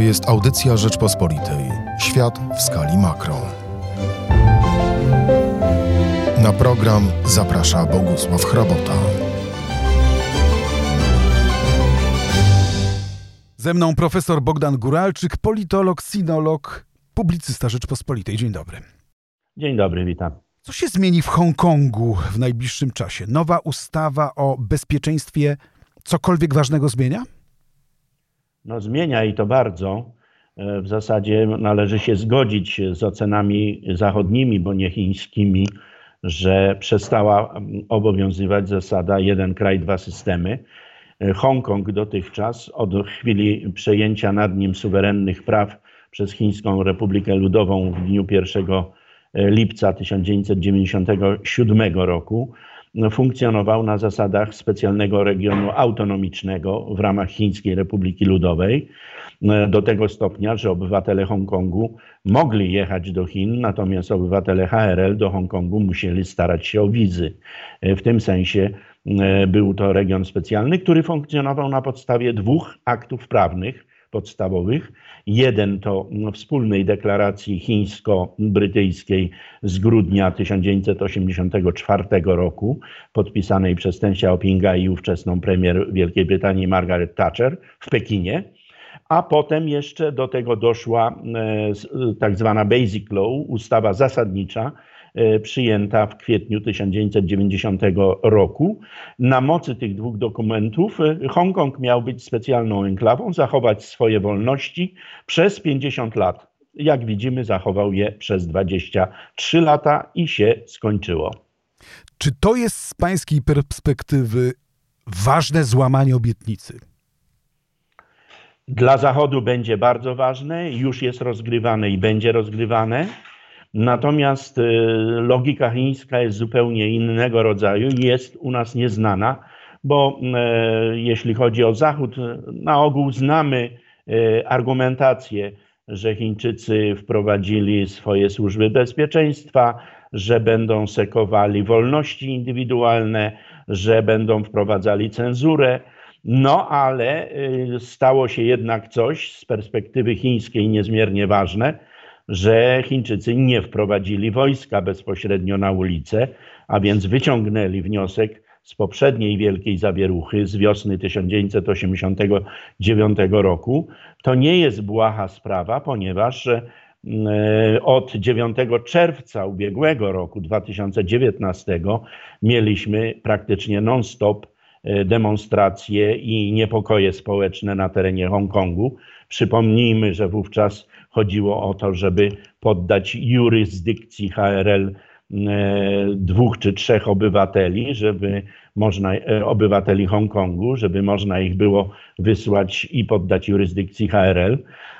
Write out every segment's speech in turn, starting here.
To jest audycja Rzeczpospolitej. Świat w skali makro. Na program zaprasza Bogusław Hrabota. Ze mną profesor Bogdan Guralczyk, politolog, sinolog, publicysta Rzeczpospolitej. Dzień dobry. Dzień dobry, witam. Co się zmieni w Hongkongu w najbliższym czasie? Nowa ustawa o bezpieczeństwie cokolwiek ważnego zmienia? No zmienia i to bardzo. E, w zasadzie należy się zgodzić z ocenami zachodnimi, bo nie chińskimi, że przestała mm, obowiązywać zasada jeden kraj, dwa systemy. E, Hongkong dotychczas od chwili przejęcia nad nim suwerennych praw przez Chińską Republikę Ludową w dniu 1 e, lipca 1997 roku funkcjonował na zasadach specjalnego regionu autonomicznego w ramach Chińskiej Republiki Ludowej. E, do tego stopnia, że obywatele Hongkongu mogli jechać do Chin, natomiast obywatele HRL do Hongkongu musieli starać się o wizy. E, w tym sensie e, był to region specjalny, który funkcjonował na podstawie dwóch aktów prawnych podstawowych. Jeden to wspólnej deklaracji chińsko-brytyjskiej z grudnia 1984 roku, podpisanej przez Ten Xiaopinga i ówczesną premier Wielkiej Brytanii Margaret Thatcher w Pekinie. A potem jeszcze do tego doszła e, tak zwana Basic Law, ustawa zasadnicza, E, przyjęta w kwietniu 1990 roku. Na mocy tych dwóch dokumentów e, Hongkong miał być specjalną enklawą, zachować swoje wolności przez 50 lat. Jak widzimy, zachował je przez 23 lata i się skończyło. Czy to jest z pańskiej perspektywy ważne złamanie obietnicy? Dla Zachodu będzie bardzo ważne, już jest rozgrywane i będzie rozgrywane. Natomiast y, logika chińska jest zupełnie innego rodzaju i jest u nas nieznana, bo y, jeśli chodzi o Zachód, na ogół znamy y, argumentację, że Chińczycy wprowadzili swoje służby bezpieczeństwa, że będą sekowali wolności indywidualne, że będą wprowadzali cenzurę. No ale stało się jednak coś z perspektywy chińskiej niezmiernie ważne że Chińczycy nie wprowadzili wojska bezpośrednio na ulicę, a więc wyciągnęli wniosek z poprzedniej wielkiej zawieruchy z wiosny 1989 roku. To nie jest błaha sprawa, ponieważ e, od 9 czerwca ubiegłego roku 2019 mieliśmy praktycznie non-stop e, demonstracje i niepokoje społeczne na terenie Hongkongu. Przypomnijmy, że wówczas chodziło o to, żeby poddać jurysdykcji HRL e, dwóch czy trzech obywateli, żeby można, e, obywateli Hongkongu, żeby można ich było wysłać i poddać jurysdykcji HRL,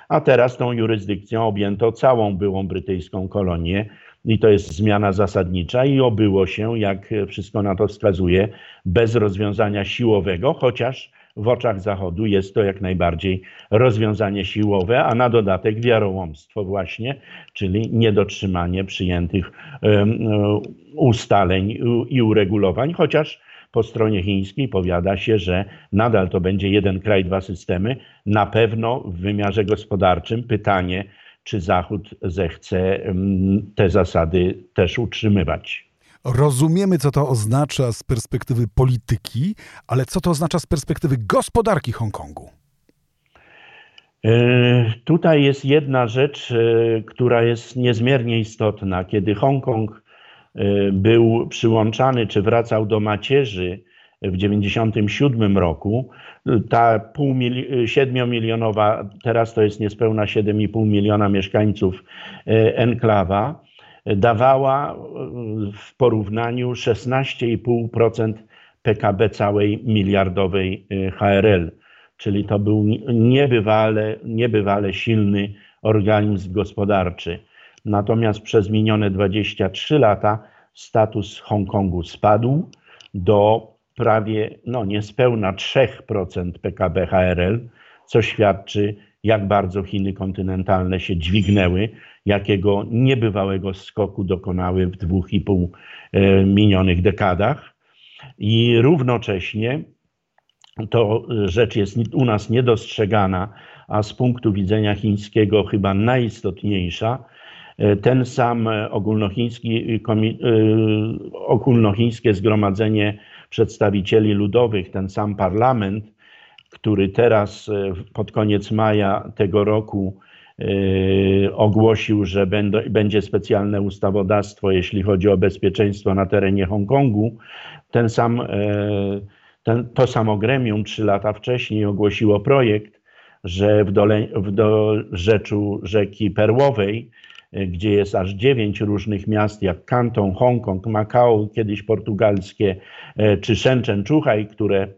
a teraz tą jurysdykcją objęto całą byłą brytyjską kolonię i to jest zmiana zasadnicza i obyło się, jak wszystko na to wskazuje, bez rozwiązania siłowego, chociaż w oczach Zachodu jest to jak najbardziej rozwiązanie siłowe, a na dodatek wiarołomstwo właśnie, czyli niedotrzymanie przyjętych ustaleń i uregulowań, chociaż po stronie chińskiej powiada się, że nadal to będzie jeden kraj, dwa systemy. Na pewno w wymiarze gospodarczym pytanie, czy Zachód zechce te zasady też utrzymywać. Rozumiemy, co to oznacza z perspektywy polityki, ale co to oznacza z perspektywy gospodarki Hongkongu? E, tutaj jest jedna rzecz, e, która jest niezmiernie istotna. Kiedy Hongkong e, był przyłączany czy wracał do macierzy w 1997 roku, ta pół mili- 7-milionowa, teraz to jest niespełna 7,5 miliona mieszkańców enklawa, dawała w porównaniu 16,5% PKB całej miliardowej y, HRL. Czyli to był niebywale, niebywale silny organizm gospodarczy. Natomiast przez minione 23 lata status Hongkongu spadł do prawie, no niespełna 3% PKB HRL, co świadczy, jak bardzo Chiny kontynentalne się dźwignęły jakiego niebywałego skoku dokonały w dwóch i pół e, minionych dekadach. I równocześnie to rzecz jest u nas niedostrzegana, a z punktu widzenia chińskiego chyba najistotniejsza. Ten sam ogólnochiński, ogólnochińskie zgromadzenie przedstawicieli ludowych, ten sam parlament, który teraz pod koniec maja tego roku Yy, ogłosił, że będzie specjalne ustawodawstwo, jeśli chodzi o bezpieczeństwo na terenie Hongkongu. Ten sam, yy, ten, to samo gremium trzy lata wcześniej ogłosiło projekt, że w, dole, w rzeki Perłowej, gdzie jest aż dziewięć różnych miast, jak Kanton, Hongkong, Macao, kiedyś portugalskie, czy Shenzhen, Czuchaj, które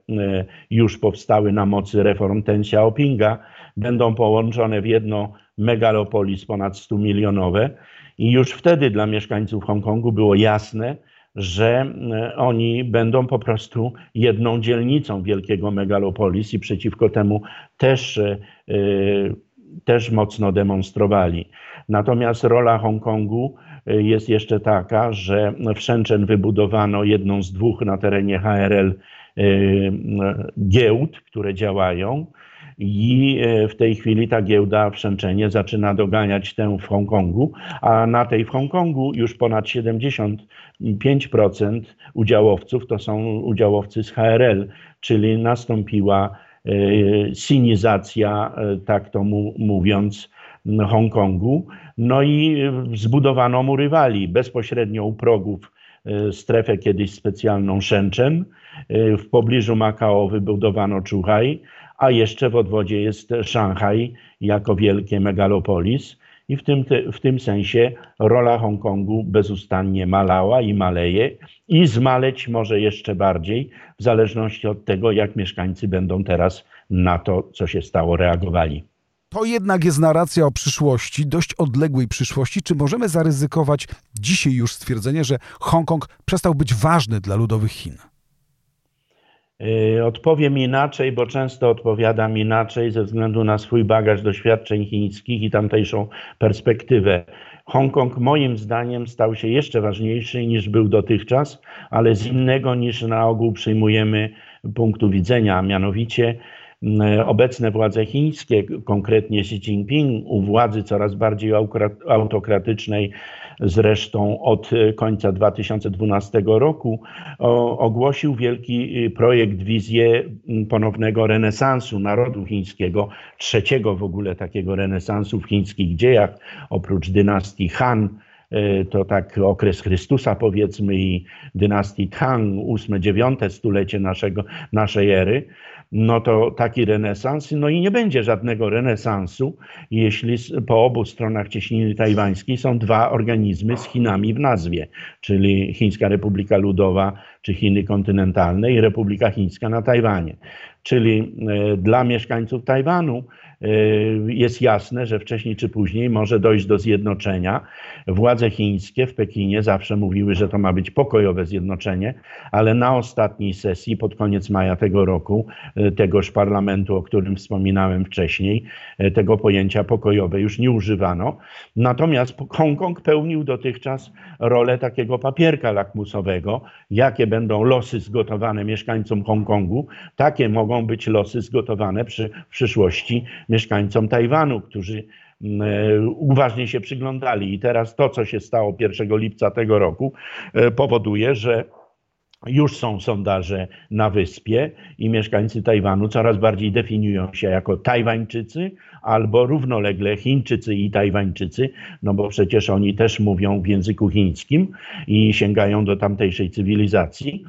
już powstały na mocy reform Ten Xiaopinga, będą połączone w jedno megalopolis ponad 100 milionowe i już wtedy dla mieszkańców Hongkongu było jasne, że e, oni będą po prostu jedną dzielnicą wielkiego megalopolis i przeciwko temu też, e, e, też mocno demonstrowali. Natomiast rola Hongkongu jest jeszcze taka, że w Shenzhen wybudowano jedną z dwóch na terenie HRL giełd, które działają. I e, w tej chwili ta giełda w Shenzhenie zaczyna doganiać tę w Hongkongu, a na tej w Hongkongu już ponad 75% udziałowców to są udziałowcy z HRL, czyli nastąpiła e, sinizacja, e, tak to mówiąc, Hongkongu. No i zbudowano mu rywali bezpośrednio u progów strefę kiedyś specjalną Shenzhen. W pobliżu Makao wybudowano Czuchaj, a jeszcze w odwodzie jest Szanghaj jako wielkie megalopolis. I w tym, w tym sensie rola Hongkongu bezustannie malała i maleje i zmaleć może jeszcze bardziej, w zależności od tego, jak mieszkańcy będą teraz na to, co się stało, reagowali. To jednak jest narracja o przyszłości, dość odległej przyszłości. Czy możemy zaryzykować dzisiaj już stwierdzenie, że Hongkong przestał być ważny dla ludowych Chin? Y, odpowiem inaczej, bo często odpowiadam inaczej ze względu na swój bagaż doświadczeń chińskich i tamtejszą perspektywę. Hongkong moim zdaniem stał się jeszcze ważniejszy niż był dotychczas, ale z innego niż na ogół przyjmujemy punktu widzenia, a mianowicie obecne władze chińskie, konkretnie Xi Jinping, u władzy coraz bardziej autokratycznej, zresztą od e, końca 2012 roku, ogłosił wielki e, projekt, wizję ponownego renesansu narodu chińskiego, trzeciego w ogóle takiego renesansu w chińskich dziejach, oprócz dynastii Han to tak okres Chrystusa powiedzmy i dynastii Tang, 8-9 stulecie naszego, naszej ery, no to taki renesans, no i nie będzie żadnego renesansu, jeśli po obu stronach cieśniny tajwańskiej są dwa organizmy z Chinami w nazwie, czyli Chińska Republika Ludowa czy Chiny kontynentalne i Republika Chińska na Tajwanie. Czyli e, dla mieszkańców Tajwanu Y, jest jasne, że wcześniej czy później może dojść do zjednoczenia. Władze chińskie w Pekinie zawsze mówiły, że to ma być pokojowe zjednoczenie, ale na ostatniej sesji pod koniec maja tego roku, y, tegoż parlamentu, o którym wspominałem wcześniej, tego pojęcia pokojowe już nie używano. Natomiast Hongkong pełnił dotychczas rolę takiego papierka lakmusowego. Jakie będą losy zgotowane mieszkańcom Hongkongu, takie mogą być losy zgotowane przy, przyszłości mieszkańcom Tajwanu, którzy mm, e, uważnie się przyglądali. I teraz to, co się stało 1 lipca tego roku, e, powoduje, że już są sondaże na wyspie i mieszkańcy Tajwanu coraz bardziej definiują się jako Tajwańczycy albo równolegle Chińczycy i Tajwańczycy, no bo przecież oni też mówią w języku chińskim i sięgają do tamtejszej cywilizacji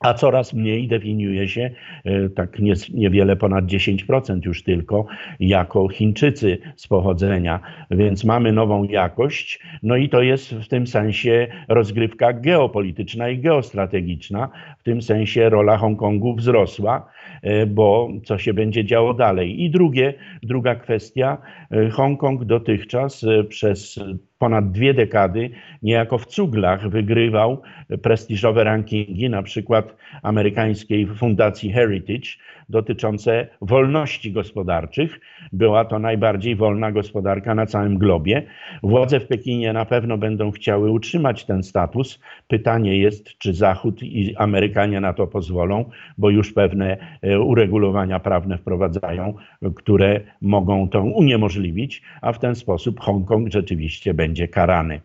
a coraz mniej definiuje się, e, tak nie, niewiele ponad 10% już tylko, jako Chińczycy z pochodzenia. Więc mamy nową jakość, no i to jest w tym sensie rozgrywka geopolityczna i geostrategiczna. W tym sensie rola Hongkongu wzrosła, e, bo co się będzie działo dalej. I drugie, druga kwestia, e, Hongkong dotychczas przez ponad dwie dekady niejako w cuglach wygrywał prestiżowe rankingi, na przykład amerykańskiej fundacji Heritage, dotyczące wolności gospodarczych. Była to najbardziej wolna gospodarka na całym globie. Władze w Pekinie na pewno będą chciały utrzymać ten status. Pytanie jest, czy Zachód i Amerykanie na to pozwolą, bo już pewne e, uregulowania prawne wprowadzają, które mogą to uniemożliwić, a w ten sposób Hongkong rzeczywiście będzie karany.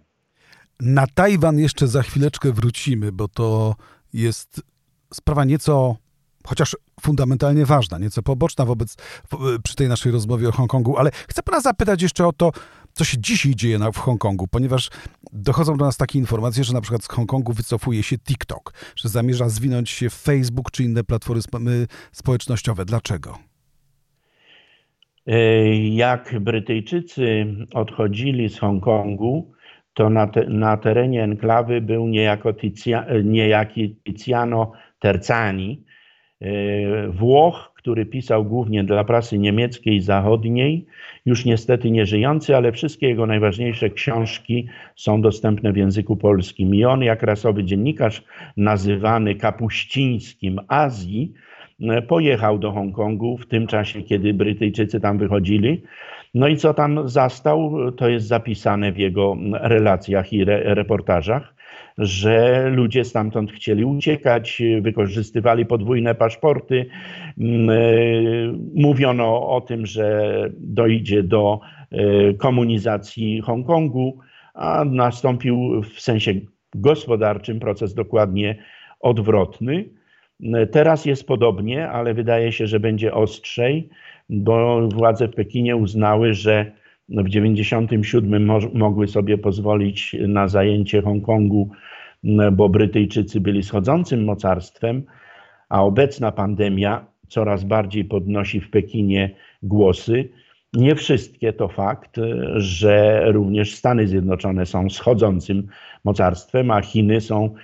Na Tajwan jeszcze za chwileczkę wrócimy, bo to jest sprawa nieco chociaż fundamentalnie ważna, nieco poboczna wobec, przy tej naszej rozmowie o Hongkongu, ale chcę pana zapytać jeszcze o to, co się dzisiaj dzieje w Hongkongu, ponieważ dochodzą do nas takie informacje, że na przykład z Hongkongu wycofuje się TikTok, że zamierza zwinąć się Facebook czy inne platformy społecznościowe. Dlaczego? E, jak Brytyjczycy odchodzili z Hongkongu, to na, te, na terenie enklawy był niejako Tizia, niejaki Tiziano Terzani, e, Włoch, który pisał głównie dla prasy niemieckiej zachodniej, już niestety nie żyjący, ale wszystkie jego najważniejsze książki są dostępne w języku polskim. I on, jak rasowy dziennikarz, nazywany kapuścińskim Azji, e, pojechał do Hongkongu w tym czasie, kiedy Brytyjczycy tam wychodzili. No i co tam zastał, to jest zapisane w jego relacjach i re reportażach że ludzie stamtąd chcieli uciekać, wykorzystywali podwójne paszporty. Mm, e, mówiono o tym, że dojdzie do e, komunizacji Hongkongu, a nastąpił w sensie gospodarczym proces dokładnie odwrotny. Teraz jest podobnie, ale wydaje się, że będzie ostrzej, bo władze w Pekinie uznały, że w 1997 mo mogły sobie pozwolić na zajęcie Hongkongu, bo Brytyjczycy byli schodzącym mocarstwem, a obecna pandemia coraz bardziej podnosi w Pekinie głosy. Nie wszystkie to fakt, że również Stany Zjednoczone są schodzącym mocarstwem, a Chiny są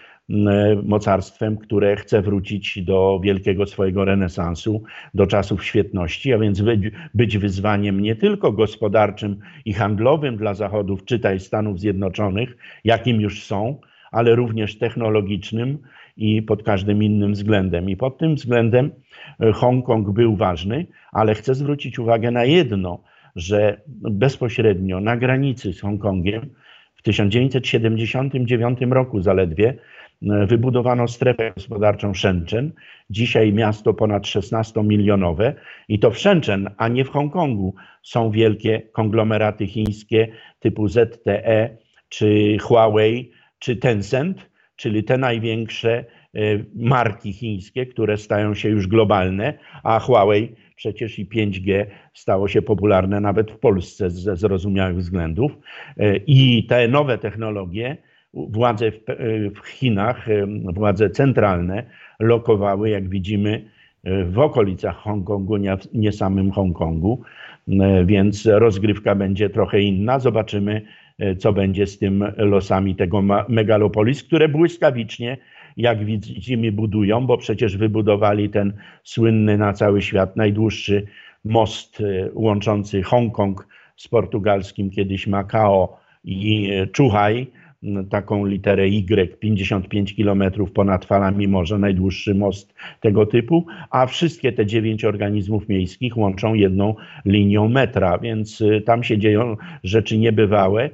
mocarstwem, które chce wrócić do wielkiego swojego renesansu, do czasów świetności, a więc być wyzwaniem nie tylko gospodarczym i handlowym dla Zachodów, czytaj Stanów Zjednoczonych, jakim już są, ale również technologicznym i pod każdym innym względem. I pod tym względem e, Hongkong był ważny, ale chcę zwrócić uwagę na jedno, że bezpośrednio na granicy z Hongkongiem w 1979 roku zaledwie wybudowano strefę gospodarczą Shenzhen, dzisiaj miasto ponad 16-milionowe i to w Shenzhen, a nie w Hongkongu są wielkie konglomeraty chińskie typu ZTE, czy Huawei, czy Tencent, czyli te największe e, marki chińskie, które stają się już globalne, a Huawei przecież i 5G stało się popularne nawet w Polsce ze zrozumiałych względów. E, I te nowe technologie władze w, w Chinach, władze centralne lokowały, jak widzimy, w okolicach Hongkongu, nie, nie samym Hongkongu, więc rozgrywka będzie trochę inna. Zobaczymy, co będzie z tym losami tego megalopolis, które błyskawicznie, jak widzimy, budują, bo przecież wybudowali ten słynny na cały świat najdłuższy most e, łączący Hongkong z portugalskim. Kiedyś Macao i Czuhaj taką literę Y, 55 km ponad falami morza, najdłuższy most tego typu, a wszystkie te dziewięć organizmów miejskich łączą jedną linią metra, więc y, tam się dzieją rzeczy niebywałe.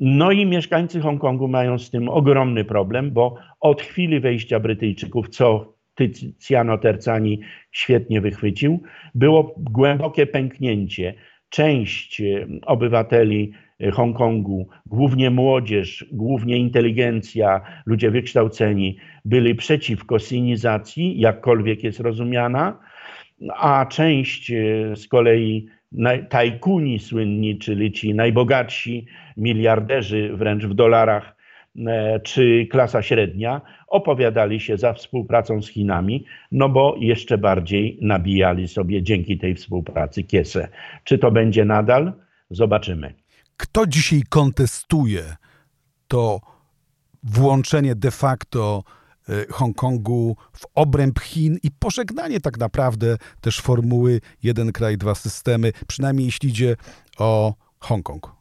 No i mieszkańcy Hongkongu mają z tym ogromny problem, bo od chwili wejścia Brytyjczyków, co Tiziano Terzani świetnie wychwycił, było głębokie pęknięcie. Część y, obywateli Hongkongu, głównie młodzież, głównie inteligencja, ludzie wykształceni, byli przeciwko sinizacji, jakkolwiek jest rozumiana, a część e, z kolei tajkuni słynni, czyli ci najbogatsi miliarderzy wręcz w dolarach, czy klasa średnia, opowiadali się za współpracą z Chinami, no bo jeszcze bardziej nabijali sobie dzięki tej współpracy kiesę. Czy to będzie nadal? Zobaczymy. Kto dzisiaj kontestuje to włączenie de facto e, Hongkongu w obręb Chin i pożegnanie tak naprawdę też formuły jeden kraj, dwa systemy, przynajmniej jeśli idzie o Hongkong?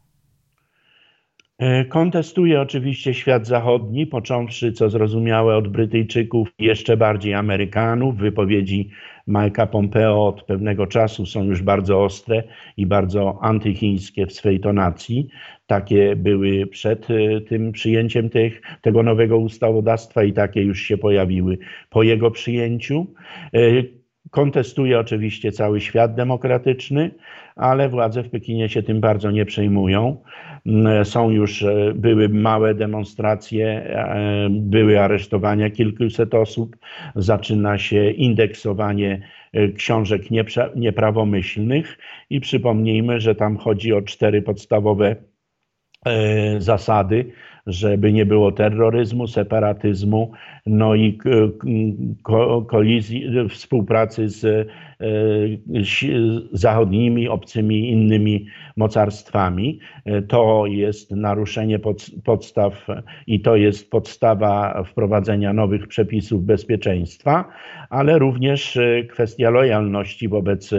E, kontestuje oczywiście świat zachodni, począwszy, co zrozumiałe, od Brytyjczyków, jeszcze bardziej Amerykanów. Wypowiedzi Mike'a Pompeo od pewnego czasu są już bardzo ostre i bardzo antychińskie w swej tonacji. Takie były przed e, tym przyjęciem tych, tego nowego ustawodawstwa i takie już się pojawiły po jego przyjęciu. Kontestuje oczywiście cały świat demokratyczny, ale władze w Pekinie się tym bardzo nie przejmują. Mm, są już, e, były małe demonstracje, e, były aresztowania kilkuset osób, zaczyna się indeksowanie e, książek nieprawomyślnych. I przypomnijmy, że tam chodzi o cztery podstawowe zasady żeby nie było terroryzmu, separatyzmu, no i kolizji, współpracy z e, zachodnimi, obcymi, innymi mocarstwami. E, to jest naruszenie podstaw i to jest podstawa wprowadzenia nowych przepisów bezpieczeństwa, ale również e, kwestia lojalności wobec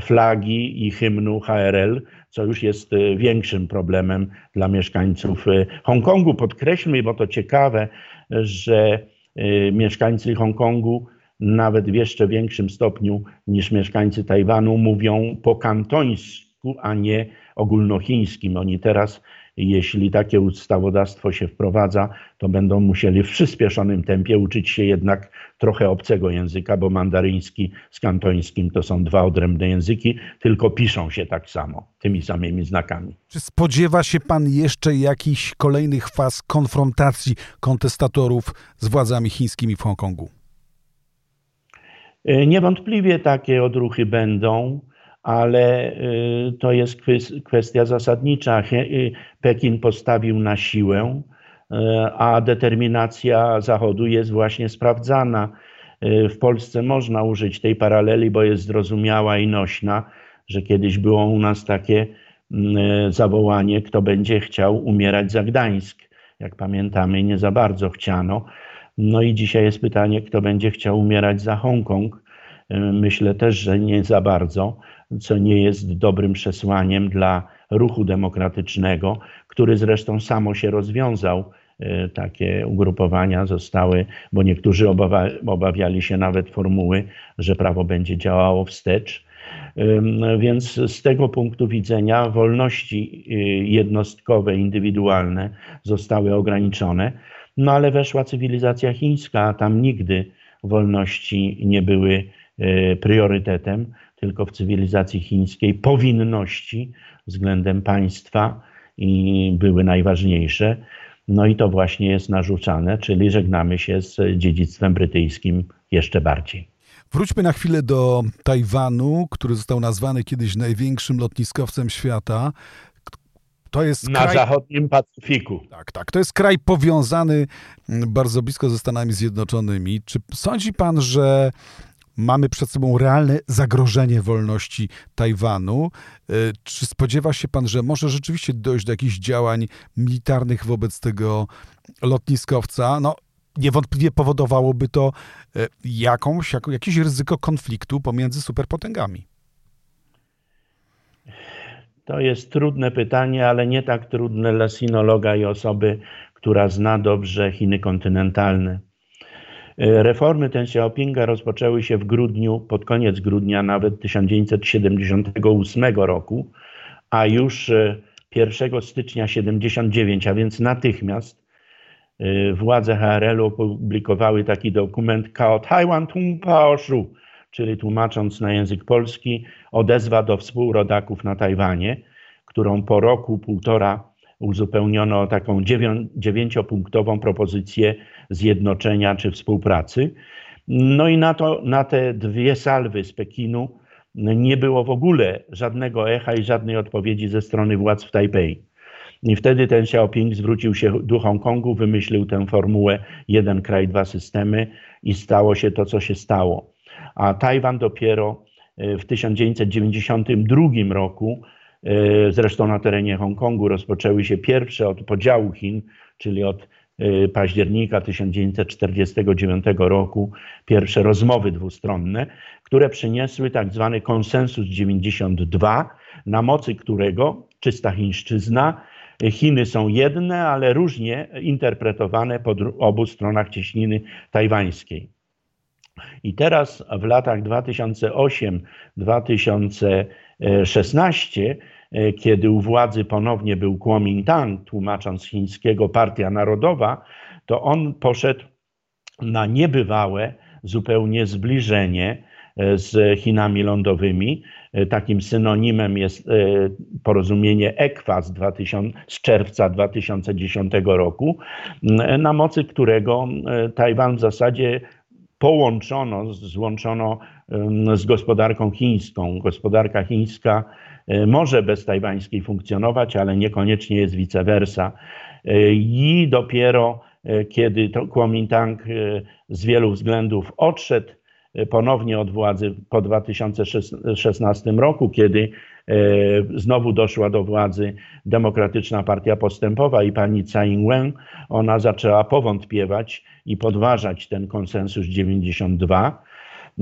flagi i hymnu HRL, co już jest y, większym problemem dla mieszkańców y, Hongkongu. Podkreślmy, bo to ciekawe, że y, mieszkańcy Hongkongu nawet w jeszcze większym stopniu niż mieszkańcy Tajwanu mówią po kantońsku, a nie ogólnochińskim. Oni teraz jeśli takie ustawodawstwo się wprowadza, to będą musieli w przyspieszonym tempie uczyć się jednak trochę obcego języka, bo mandaryński z kantońskim to są dwa odrębne języki, tylko piszą się tak samo, tymi samymi znakami. Czy spodziewa się pan jeszcze jakichś kolejnych faz konfrontacji kontestatorów z władzami chińskimi w Hongkongu? E, niewątpliwie takie odruchy będą ale y, to jest kwestia zasadnicza. Y, Pekin postawił na siłę, y, a determinacja Zachodu jest właśnie sprawdzana. W Polsce można użyć tej paraleli, bo jest zrozumiała i nośna, że kiedyś było u nas takie mm, zawołanie, kto będzie chciał umierać za Gdańsk. Jak pamiętamy, nie za bardzo chciano. No i dzisiaj jest pytanie, kto będzie chciał umierać za Hongkong. Myślę też, że nie za bardzo co nie jest dobrym przesłaniem dla ruchu demokratycznego, który zresztą samo się rozwiązał. E, takie ugrupowania zostały, bo niektórzy obawiali się nawet formuły, że prawo będzie działało wstecz. Więc z tego punktu widzenia wolności e, jednostkowe, indywidualne zostały ograniczone, no ale weszła cywilizacja chińska, a tam nigdy wolności nie były e, priorytetem tylko w cywilizacji chińskiej powinności względem państwa i były najważniejsze. No i to właśnie jest narzucane, czyli żegnamy się z dziedzictwem brytyjskim jeszcze bardziej. Wróćmy na chwilę do Tajwanu, który został nazwany kiedyś największym lotniskowcem świata. To jest na kraj... zachodnim Pacyfiku. Tak, tak. To jest kraj powiązany bardzo blisko ze Stanami Zjednoczonymi. Czy sądzi pan, że mamy przed sobą realne zagrożenie wolności Tajwanu. E, czy spodziewa się pan, że może rzeczywiście dojść do jakichś działań militarnych wobec tego lotniskowca? No, niewątpliwie powodowałoby to e, jakąś, jakieś ryzyko konfliktu pomiędzy superpotęgami. To jest trudne pytanie, ale nie tak trudne dla sinologa i osoby, która zna dobrze Chiny kontynentalne. E, reformy Deng Xiaopinga rozpoczęły się w grudniu, pod koniec grudnia nawet 1978 roku, a już 1 e, stycznia 79, a więc natychmiast e, władze HRL opublikowały taki dokument Kao Taiwan czyli tłumacząc na język polski odezwa do współrodaków na Tajwanie, którą po roku, półtora uzupełniono taką dziewięciopunktową propozycję zjednoczenia czy współpracy. No i na, to, na te dwie salwy z Pekinu nie było w ogóle żadnego echa i żadnej odpowiedzi ze strony władz w Tajpej. I wtedy ten Xiaoping zwrócił się do Hongkongu, wymyślił tę formułę jeden kraj, dwa systemy i stało się to, co się stało. A Tajwan dopiero e, w 1992 roku, zresztą na terenie Hongkongu, rozpoczęły się pierwsze od podziału Chin, czyli od Y, października 1949 roku pierwsze rozmowy dwustronne, które przyniosły tak zwany konsensus 92, na mocy którego czysta chińszczyzna Chiny są jedne, ale różnie interpretowane po obu stronach cieśniny tajwańskiej. I teraz w latach 2008-2016, e, kiedy u władzy ponownie był Kuomintang, tłumacząc chińskiego Partia Narodowa, to on poszedł na niebywałe zupełnie zbliżenie e, z Chinami lądowymi. E, takim synonimem jest porozumienie ECFA z, 2000, z czerwca 2010 roku, na mocy którego Tajwan w zasadzie połączono, złączono z gospodarką chińską. Gospodarka chińska e, może bez tajwańskiej funkcjonować, ale niekoniecznie jest vice versa. E, I dopiero e, kiedy to Kuomintang z wielu względów odszedł ponownie od władzy po 2016 roku, kiedy znowu doszła do władzy Demokratyczna Partia Postępowa i pani Tsai Ing-wen, ona zaczęła powątpiewać i podważać ten konsensus 92.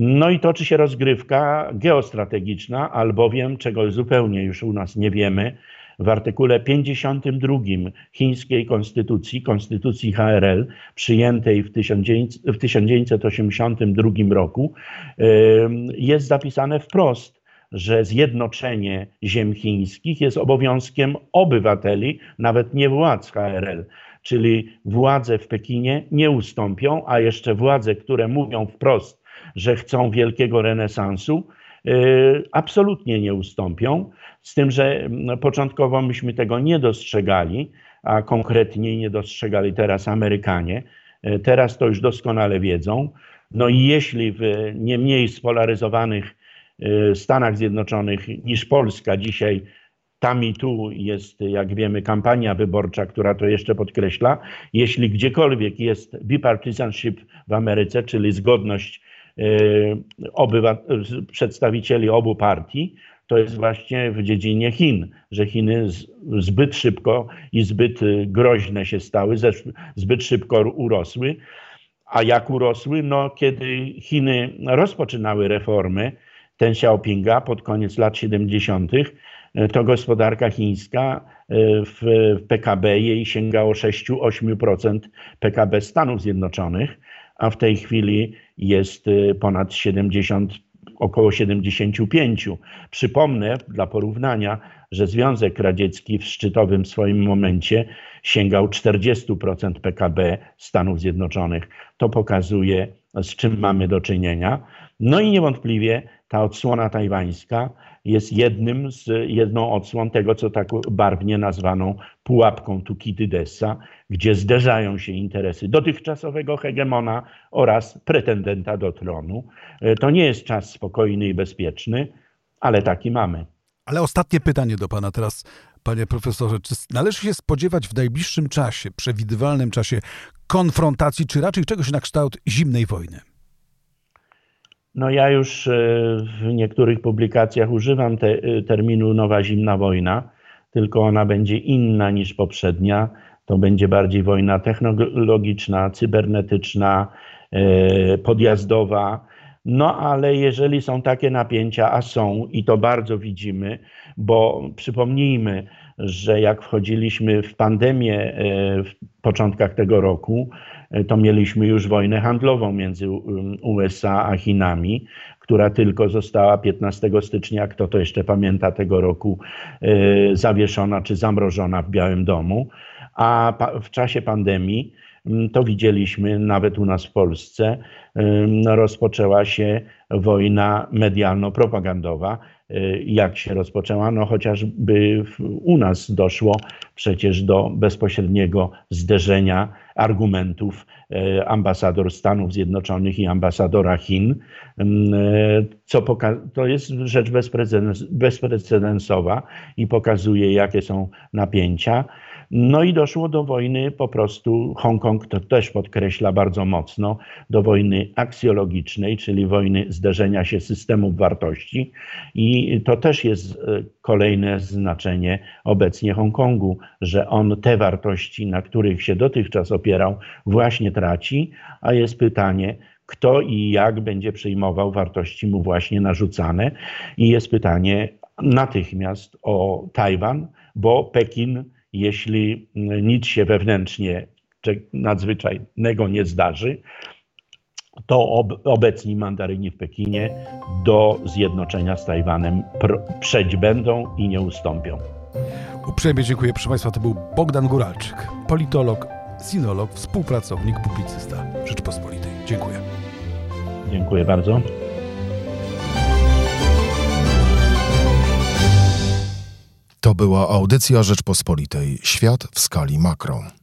No i toczy się rozgrywka geostrategiczna, albowiem, czego zupełnie już u nas nie wiemy, w artykule 52 chińskiej konstytucji, konstytucji HRL, przyjętej w, 1982 roku, jest zapisane wprost, że zjednoczenie ziem chińskich jest obowiązkiem obywateli, nawet nie władz HRL czyli władze w Pekinie nie ustąpią, a jeszcze władze, które mówią wprost, że chcą wielkiego renesansu, y, absolutnie nie ustąpią. Z tym, że no, początkowo myśmy tego nie dostrzegali, a konkretniej nie dostrzegali teraz Amerykanie. Y, teraz to już doskonale wiedzą. No i jeśli w nie mniej spolaryzowanych y, Stanach Zjednoczonych niż Polska dzisiaj tam i tu jest, jak wiemy, kampania wyborcza, która to jeszcze podkreśla. Jeśli gdziekolwiek jest bipartisanship w Ameryce, czyli zgodność przedstawicieli obu partii, to jest właśnie w dziedzinie Chin, że Chiny zbyt szybko i zbyt groźne się stały, zbyt szybko urosły. A jak urosły? No, kiedy Chiny rozpoczynały reformy Ten Xiaopinga pod koniec lat 70., E, to gospodarka chińska w PKB jej sięgało 6-8% PKB Stanów Zjednoczonych, a w tej chwili jest e, ponad 70, około 75. Przypomnę dla porównania, że Związek Radziecki w szczytowym swoim momencie sięgał 40% PKB Stanów Zjednoczonych. To pokazuje, z czym mamy do czynienia. No i niewątpliwie ta odsłona tajwańska jest jednym z, jedną odsłon tego, co tak barwnie nazwano pułapką Tukidydesa, gdzie zderzają się interesy dotychczasowego hegemona oraz pretendenta do tronu. E, to nie jest czas spokojny i bezpieczny, ale taki mamy. Ale ostatnie pytanie do pana teraz, panie profesorze. Czy należy się spodziewać w najbliższym czasie, przewidywalnym czasie konfrontacji, czy raczej czegoś na kształt zimnej wojny? No ja już e, w niektórych publikacjach używam te, e, terminu nowa zimna wojna, tylko ona będzie inna niż poprzednia. To będzie bardziej wojna technologiczna, cybernetyczna, e, podjazdowa. No ale jeżeli są takie napięcia, a są i to bardzo widzimy, bo przypomnijmy, że jak wchodziliśmy w pandemię w początkach tego roku, to mieliśmy już wojnę handlową między USA a Chinami, która tylko została 15 stycznia, kto to jeszcze pamięta tego roku, e, zawieszona czy zamrożona w Białym Domu. A w czasie pandemii, to widzieliśmy nawet u nas w Polsce, rozpoczęła się wojna medialno-propagandowa. E, jak się rozpoczęła? No chociażby u nas doszło przecież do bezpośredniego zderzenia argumentów e, ambasador Stanów Zjednoczonych i ambasadora Chin, mm, e, co to jest rzecz bezprecedensowa i pokazuje, jakie są napięcia. No i doszło do wojny po prostu, Hongkong to też podkreśla bardzo mocno, do wojny aksjologicznej, czyli wojny zderzenia się systemów wartości. I to też jest e, kolejne znaczenie obecnie Hongkongu, że on te wartości, na których się dotychczas opierał, właśnie traci, a jest pytanie, kto i jak będzie przyjmował wartości mu właśnie narzucane. I jest pytanie natychmiast o Tajwan, bo Pekin jeśli nic się wewnętrznie nadzwyczajnego nie zdarzy, to ob, obecni mandaryni w Pekinie do zjednoczenia z Tajwanem przeć będą i nie ustąpią. Uprzejmie dziękuję, proszę Państwa. To był Bogdan Góralczyk, politolog, sinolog, współpracownik, publicysta Rzeczpospolitej. Dziękuję. Dziękuję bardzo. To była audycja Rzeczpospolitej. Świat w skali makro.